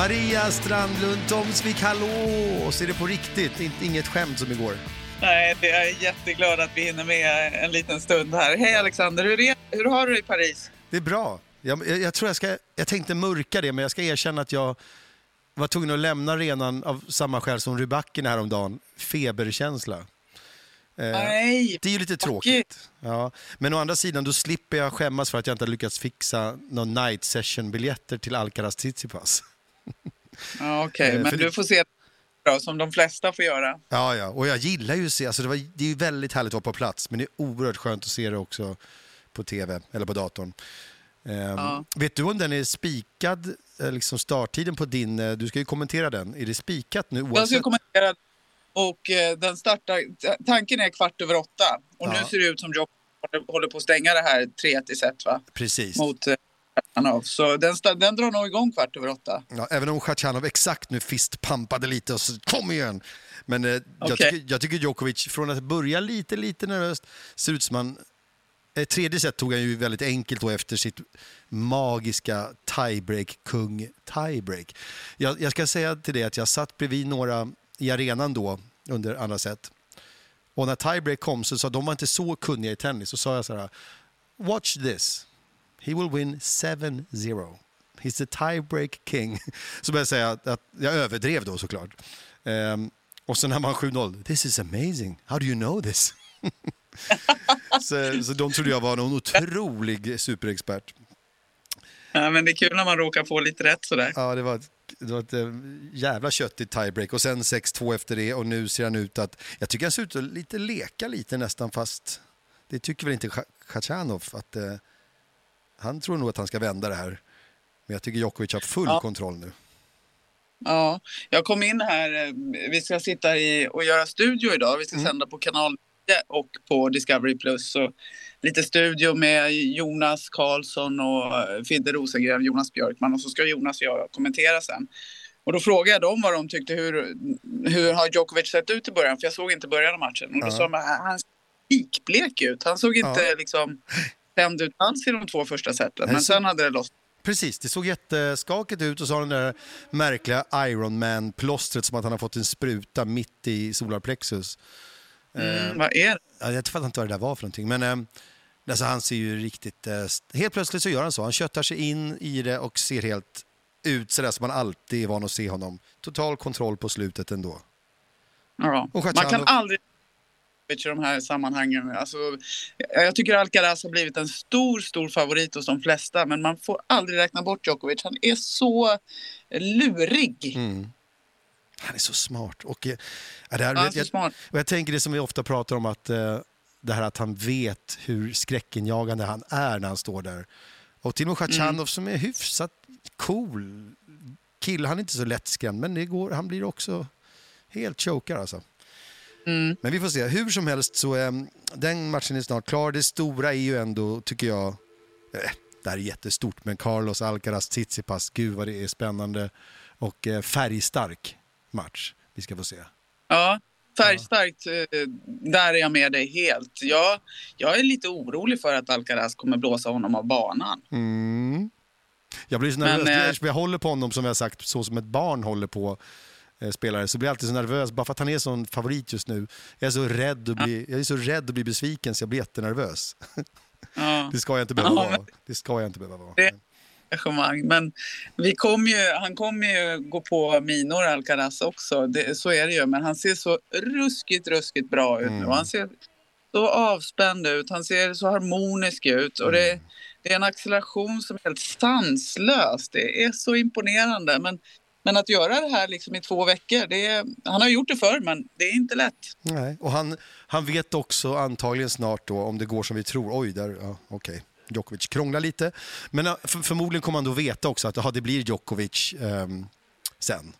Maria Strandlund Tomsvik, hallå! Så är det på riktigt, inget skämt som igår. Nej, jag är jätteglad att vi hinner med en liten stund här. Hej Alexander, hur, är, hur har du det i Paris? Det är bra. Jag, jag, jag tror jag ska, jag tänkte mörka det, men jag ska erkänna att jag var tvungen att lämna arenan av samma skäl som Rybacken häromdagen. Feberkänsla. Eh, Nej, det är ju lite tråkigt. Ja. Men å andra sidan, då slipper jag skämmas för att jag inte har lyckats fixa någon night session-biljetter till Alcaraz Tsitsipas. Ja, Okej, okay. Eh, men du får se bra, som de flesta får göra. Ja, ja, och jag gillar ju att se, alltså det, var, det är ju väldigt härligt att vara på plats, men det är oerhört skönt att se det också på tv eller på datorn. Ehm, Ja. Vet du om den är spikad, eh, liksom starttiden på din, eh, du ska ju kommentera den, är det spikat nu Jag ska oavsett? kommentera och eh, den startar, tanken är kvart över åtta och Ja. nu ser det ut som Djokovic håller- på att stänga det här 3 set va? Precis. Mot eh, Kachanov. Så den, den drar nog igång kvart över åtta. Ja, även om Khachanov exakt nu fistpampade lite och så kom igen. Men eh, jag, Okej. tycker, jag tycker Djokovic, från att börja lite, lite nervöst, ser ut som han... Eh, tredje set tog han ju väldigt enkelt då efter sitt magiska tiebreak-kung tiebreak. Jag, jag ska säga till dig att jag satt bredvid några i arenan då under andra set. Och när tiebreak kom så sa de var inte så kunniga i tennis. Så sa jag så här, watch this. He will win 7-0. He's the tiebreak king. Så började jag säga att, att jag överdrev då såklart. Ehm, och sen när man 7-0, this is amazing. How do you know this? så, så de trodde jag var någon otrolig superexpert. Ja, men det är kul när man råkar få lite rätt sådär. Ja, det var ett, det var ett eh, jävla köttigt tiebreak och sen 6-2 efter det och nu ser han ut att, jag tycker han ser ut att lite leka lite nästan fast det tycker väl inte Kha- Khachanov att eh, han tror nog att han ska vända det här. Men jag tycker Djokovic har full Ja. kontroll nu. Ja, jag kom in här. eh, Vi ska sitta i och göra studio idag. Vi ska Mm. sända på kanal 9 och på Discovery Plus. Så lite studio med Jonas Karlsson och eh, Fidde Rosengren, Jonas Björkman och så ska Jonas och jag kommentera sen. Och då frågade jag dem vad de tyckte, hur, hur har Djokovic sett ut i början? För jag såg inte början av matchen. Och då Ja. sa de, han ser likblek ut. Han såg inte Ja. liksom tänd ut alls i de två första seten. Men sen hade det lossnat. Precis, det såg jätteskakigt ut och så har den där märkliga Iron Man-plåstret som att han har fått en spruta mitt i solarplexus. Mm, vad är det? Ja, jag fattar inte vad det där var för någonting. Men eh, alltså, han ser ju riktigt... Eh, helt plötsligt så gör han så. Han köttar sig in i det och ser helt ut sådär som man alltid är van att se honom. Total kontroll på slutet ändå. Ja. Man kan aldrig i de här sammanhangen. Alltså, jag tycker Alcaraz har blivit en stor, stor favorit hos de flesta. Men man får aldrig räkna bort Djokovic. Han är så lurig. Mm. Han är så smart. Och, eh, ja, det här, så jag, smart. och jag tänker det som vi ofta pratar om, att eh, det här att han vet hur skräckenjagande han är när han står där. Och till och med Khachanov Mm. som är hyfsat cool kille, han är inte så lättskrämd, men det går, han blir också helt chokar alltså. Mm. Men vi får se. Hur som helst så eh, den matchen är snart klar. Det stora är ju ändå, tycker jag, eh, det här är jättestort, men Carlos Alcaraz Tsitsipas, gud vad det är spännande och eh, färgstark match vi ska få se. Ja, färgstarkt. eh, Där är jag med dig helt. Jag, jag är lite orolig för att Alcaraz kommer blåsa honom av banan. Mm. Jag blir så Men, nervös. eh, Eftersom jag håller på honom som jag sagt, så som ett barn håller på spelare, så blir jag alltid så nervös bara för att han är sån favorit just nu. Jag är så rädd att bli, jag är så rädd att bli besviken så jag blir jättenervös. Ja. Det ska jag inte behöva Ja, vara. Det ska jag inte behöva vara. Det- engagemang. Men vi kom ju, han kommer ju gå på minor Alcaraz också. Det, så är det ju. Men han ser så ruskigt, ruskigt bra ut nu. Mm. Han ser så avspänd ut. Han ser så harmonisk ut. Och Mm. det, det är en acceleration som är helt sanslös. Det är så imponerande. Men, men att göra det här liksom i två veckor, är, han har gjort det förr men det är inte lätt. Nej. Och han, han vet också antagligen snart då, om det går som vi tror, oj, där, ja, okej. Djokovic krånglar lite. Men för, förmodligen kommer han då veta också att aha, det blir Djokovic ehm, sen,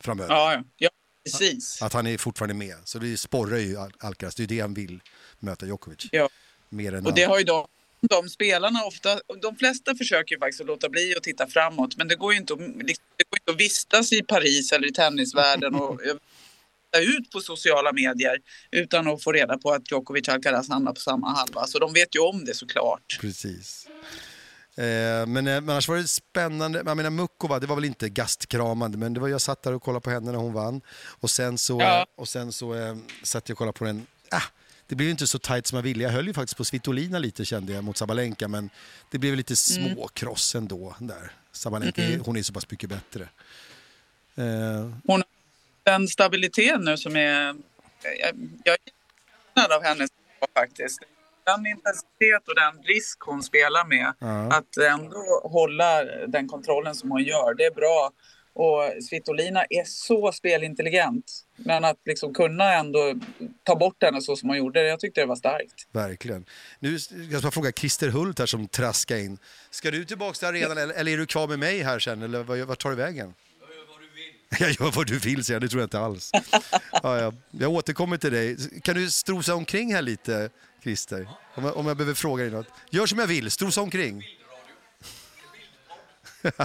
framöver. Ja, ja. precis. Att han är fortfarande med. Så det sporrar ju Al- Alcaraz, det är det han vill möta Djokovic. Ja. Mer än Och det han. har ju de, de spelarna ofta, de flesta försöker faktiskt låta bli att titta framåt. Men det går ju inte att, liksom, det går inte att vistas i Paris eller i tennisvärlden och ut på sociala medier utan att få reda på att Djokovic och Alcaraz hamnar på samma halva. Så de vet ju om det såklart. Precis. Eh, men, eh, men annars var det spännande. Jag menar, Mukova, det var väl inte gastkramande, men det var, jag satt där och kollade på henne när hon vann. Och sen så, Ja. och sen så eh, satt jag och kollade på den. Ah, det blev inte så tight som jag ville. Jag höll ju faktiskt på Svitolina lite kände jag mot Sabalenka, men det blev lite småkross ändå där. Sabalenka, hon är så pass mycket bättre. Eh, Hon har den stabilitet nu som är... Jag, jag är av hennes faktiskt. Den intensitet och den risk hon spelar med. Ja. Att ändå hålla den kontrollen som hon gör, det är bra. Och Svitolina är så spelintelligent. Men att liksom kunna ändå ta bort henne så som hon gjorde, jag tyckte det var starkt. Verkligen. Nu ska jag fråga Christer Hult här som traskar in. Ska du tillbaka till arenan eller, eller är du kvar med mig här sen? Eller vad- vart tar du vägen? Jag gör vad du vill, säger jag. Det tror jag inte alls. Ja, ja. Jag återkommer till dig. Kan du strosa omkring här lite, Christer? Om jag, om jag behöver fråga dig något. Gör som jag vill, strosa omkring.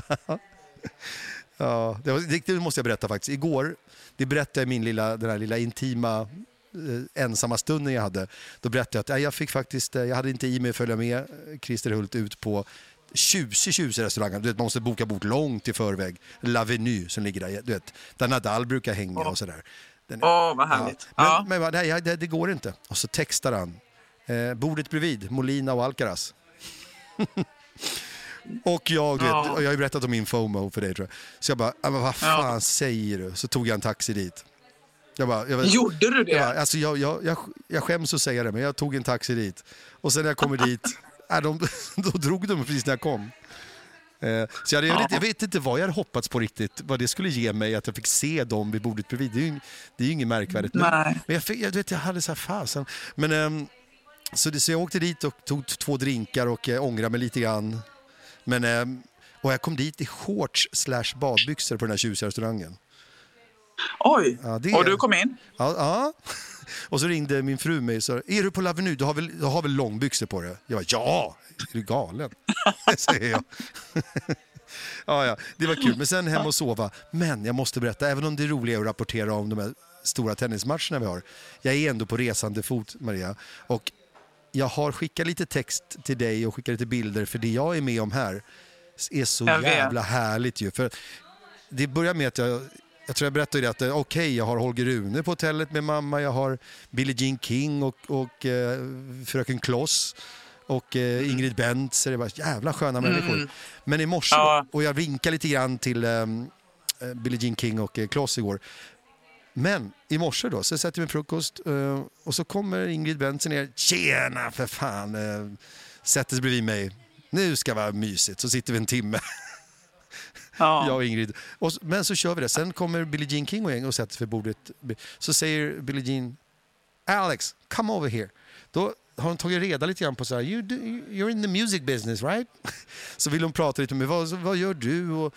ja, det, var, det, måste jag berätta faktiskt. Igår, det berättade jag i min lilla, den här lilla intima eh, ensamma stunden jag hade. Då berättade jag att ja, jag fick faktiskt, eh, jag hade inte i mig att följa med Christer Hult ut på tjusig, tjusig restaurang. Du vet, man måste boka bort långt i förväg. L'Avenue som ligger där, du vet, där Nadal brukar hänga och sådär. Åh, vad härligt. Ja. Ja. Men, men nej, det, det går inte. Och så textar han. Eh, bordet bredvid, Molina och Alcaraz. och jag, vet, Ja. och jag har ju berättat om min FOMO för dig tror jag. Så jag bara, "Ah, men vad fan säger du? Så tog jag en taxi dit. Jag bara, jag Gjorde du det? jag, bara, alltså jag, jag, jag, jag skäms att säga det, men jag tog en taxi dit. Och sen när jag kommer dit, äh, de, då drog de precis när jag kom. Eh, så jag, jag, vet, jag vet inte vad jag hade hoppats på riktigt, vad det skulle ge mig att jag fick se dem vid bordet bredvid. Det är ju, det är ju inget märkvärdigt. Nej. men jag, fick, jag, vet, jag hade så här fasen. Men, ehm, så, det, så jag åkte dit och tog två drinkar och eh, ångrade mig lite grann. Men, ehm, och jag kom dit i shorts slash badbyxor på den här tjusiga restaurangen. Oj, Ja, det- och du kom in? Ja, ja. Och så ringde min fru mig och sa, är du på L'Avenue? Du har väl, du har väl långbyxor på dig? Jag bara, ja! Är du galen? säger jag. ja, ja, det var kul. Men sen hem och sova. Men jag måste berätta, även om det är roligare att rapportera om de här stora tennismatcherna vi har. Jag är ändå på resande fot, Maria. Och jag har skickat lite text till dig och skickat lite bilder, för det jag är med om här är så jävla härligt ju. För det börjar med att jag, jag tror jag berättade det att eh, okej, jag har Holger Rune på hotellet med mamma, jag har Billie Jean King och, och eh, fröken Kloss och eh, Ingrid Bentzer, det var jävla sköna människor. Men i morse, Ja. och jag vinkade lite grann till ehm, eh, Billie Jean King och eh, Kloss igår. Men i morse då, så sätter jag mig frukost eh, och så kommer Ingrid Bentzer ner. Tjena för fan! Eh, sätter sig bredvid mig. Nu ska det vara mysigt. Så sitter vi en timme. Ja. Jag och Ingrid. Och, men så kör vi det. Sen kommer Billie Jean King och gäng och sätter sig vid bordet. Så säger Billie Jean, Alex, come over here. Då har hon tagit reda lite grann på så här, you do, you're in the music business right? Så vill hon prata lite med vad, vad gör du? Och,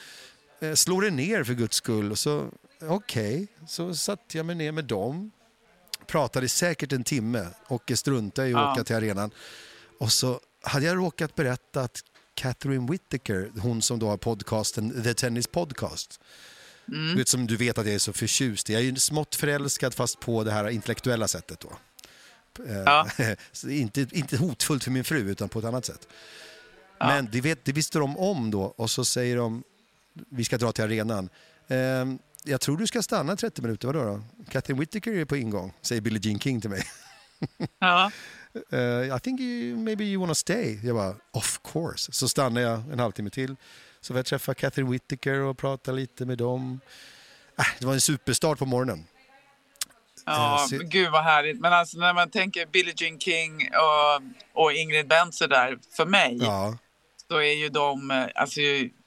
eh, slå dig ner för guds skull. Och så, okej, så satte jag mig ner med dem. Pratade säkert en timme och struntade i att Ja. åka till arenan. Och så hade jag råkat berätta att Catherine Whittaker, hon som då har podcasten The Tennis Podcast, du vet, som du vet att jag är så förtjust i. Jag är ju smått förälskad fast på det här intellektuella sättet då. Eh, Ja. inte, inte hotfullt för min fru utan på ett annat sätt. Men det, vet, det visste de om då och så säger de vi ska dra till arenan. Ehm, jag tror du ska stanna 30 minuter, vadå då? Catherine Whittaker är på ingång, säger Billie Jean King till mig. Ja. Uh, I think you, maybe you wanna stay. Jag bara, of course. Så stannade jag en halvtimme till. Så jag träffa Catherine Whittaker och prata lite med dem. Äh, det var en superstart på morgonen. Ja, Eh, så- gud vad härligt. Men alltså när man tänker Billie Jean King och, och Ingrid Bentzer där, för mig Ja, så är ju de, eh, alltså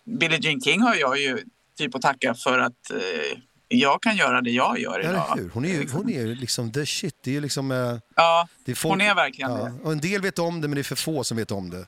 Billie Jean King har jag ju typ att tacka för att eh, jag kan göra det jag gör idag. hur? Hon är ju hon är liksom the shit. Det är liksom... eh, Ja, är folk, hon är verkligen ja, det. och En del vet om det, men det är för få som vet om det.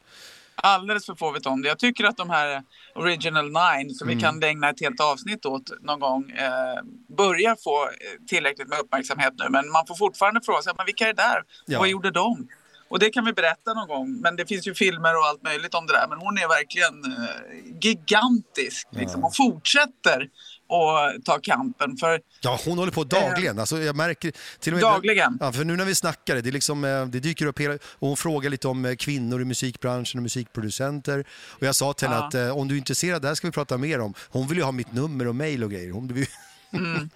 Alldeles för få vet om det. Jag tycker att de här Original Nine, som Mm. vi kan ägna ett helt avsnitt åt någon gång, eh, börjar få eh, tillräckligt med uppmärksamhet nu. Men man får fortfarande fråga sig, men vilka är det där? Ja. Vad gjorde de? Och det kan vi berätta någon gång. Men det finns ju filmer och allt möjligt om det där. Men hon är verkligen eh, gigantisk. Liksom, och fortsätter och ta kampen. För Ja, hon håller på dagligen. Alltså, jag märker, till och med, Dagligen? Ja, för nu när vi snackar, det, är liksom, eh, det dyker upp hela, och hon frågar lite om eh, kvinnor i musikbranschen och musikproducenter. Och jag sa till henne Ja. att eh, om du är intresserad, det här ska vi prata mer om. Hon vill ju ha mitt nummer och mail och grejer. Hon, vill-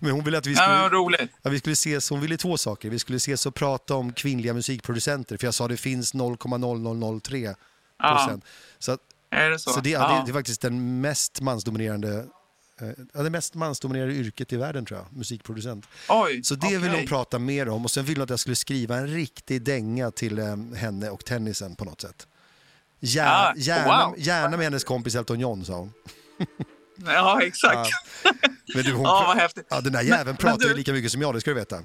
Men hon ville att vi Mm. ja, skulle... Ja, vi skulle ses, hon ville två saker. Vi skulle ses och prata om kvinnliga musikproducenter, för jag sa det finns 0,0003 Ja. procent. Så, att- det så? så det, ja. ja. det, är faktiskt den mest mansdominerande eh, Ja, det mest mansdominerade yrket i världen tror jag, musikproducent. Oj, Så det vill okej. hon prata mer om och sen vill hon att jag skulle skriva en riktig dänga till eh, henne och tennisen på något sätt. Gärna, Ah, gärna, wow. gärna med hennes kompis Elton John, sa hon. Ja, exakt. Men du, hon, Ja, vad häftigt. ja, den där jäveln Men- pratar men ju du- lika mycket som jag, det ska du veta.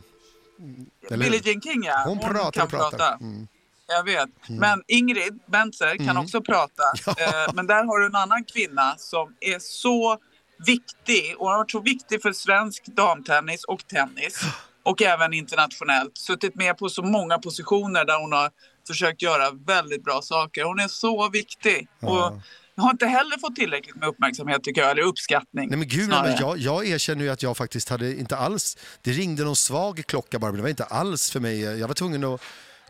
Eller? Billie Jean King, ja. Hon pratar kan pratar. prata. Mm. Jag vet. Men Ingrid Bentzer kan också prata. Ja. Eh, Men där har du en annan kvinna som är så viktig och har varit så viktig för svensk damtennis och tennis och även internationellt. Suttit med på så många positioner där hon har försökt göra väldigt bra saker. Hon är så viktig. Ja. Och har inte heller fått tillräckligt med uppmärksamhet tycker jag, eller uppskattning. Nej men gud, nej, men jag, jag erkänner ju att jag faktiskt hade inte alls... Det ringde någon svag klocka bara, men det var inte alls för mig. Jag var tvungen att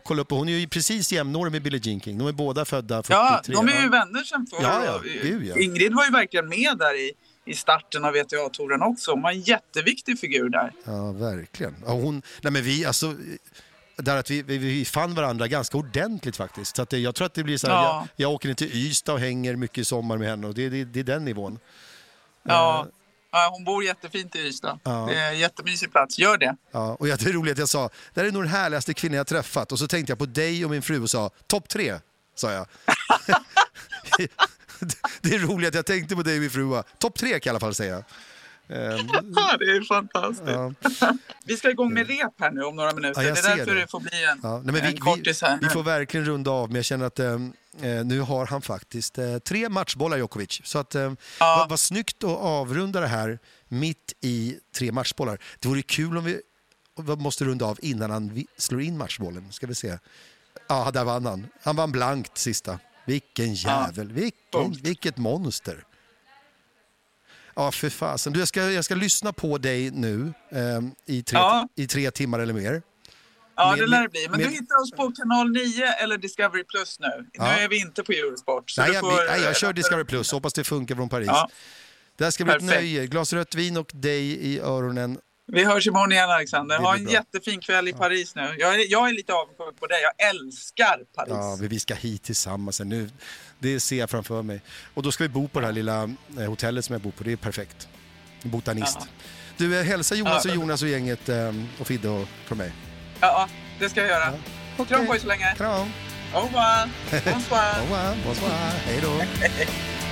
kolla upp, hon är ju precis jämnårig med Billie Jean King. De är båda födda 43. Ja, de är ju vänner sen förr. Ja, ja. Gud, ja. Ingrid var ju verkligen med där i, i starten av VTA-touren också. Hon var en jätteviktig figur där. Ja, verkligen. Ja, hon, nej men vi, alltså, där att vi, vi, vi fann varandra ganska ordentligt faktiskt. Så att det, jag tror att det blir så här, Ja. jag, jag åker ner till Ystad och hänger mycket i sommar med henne och det, det, det är den nivån. Ja. Ja, hon bor jättefint i Ystad. Ja. Det är en jättemysig plats. Gör det. Ja, och jag, det är roligt att jag sa, det här är nog den härligaste kvinnan jag träffat. Och så tänkte jag på dig och min fru och sa, topp tre, sa jag. det är roligt att jag tänkte på dig och min fru. och Topp tre kan jag i alla fall säga. Ehm, det är fantastiskt. ja. Vi ska igång med rep här nu om några minuter. Ja, jag det är ser därför det. det. får bli en, Ja, nej, men en vi, kortis här vi, vi får verkligen runda av, men jag känner att eh, eh, nu har han faktiskt eh, tre matchbollar, Djokovic. Så att, eh, Ja. vad, vad snyggt att avrunda det här mitt i tre matchbollar. Det vore kul om vi vi måste runda av innan han vi- slår in matchbollen. Ska vi se. Ja, där vann han. Han vann blankt sista. Vilken jävel, vilken, vilket monster. Ja, för fasen. Du, jag, ska, jag ska lyssna på dig nu eh, i, tre, Ja. i tre timmar eller mer. Ja, med- det lär det bli. Men med- du hittar oss på kanal 9 eller Discovery Plus nu. Ja. Nu är vi inte på Eurosport. Nej, jag, får, nej, jag kör eh, Discovery Plus. Hoppas det funkar från Paris. Ja. Det här ska bli ett Perfekt. nöje. Glas rött vin och dig i öronen. Vi hörs imorgon igen Alexander. Ha en bra. jättefin kväll i Paris nu. Jag är, jag är lite avundsjuk på dig. Jag älskar Paris. Ja, vi ska hit tillsammans. Nu, det ser jag framför mig. Och då ska vi bo på det här lilla eh, hotellet som jag bor på. Det är perfekt. Botanist. Ja. Du, hälsa Jonas Ja. och Jonas och gänget eh, och Fidde och från mig. Ja, ja, det ska jag göra. Okej. Kram på er så länge. Kram. Au revoir. Bonsoir. Au revoir. Bonsoir. Hej då.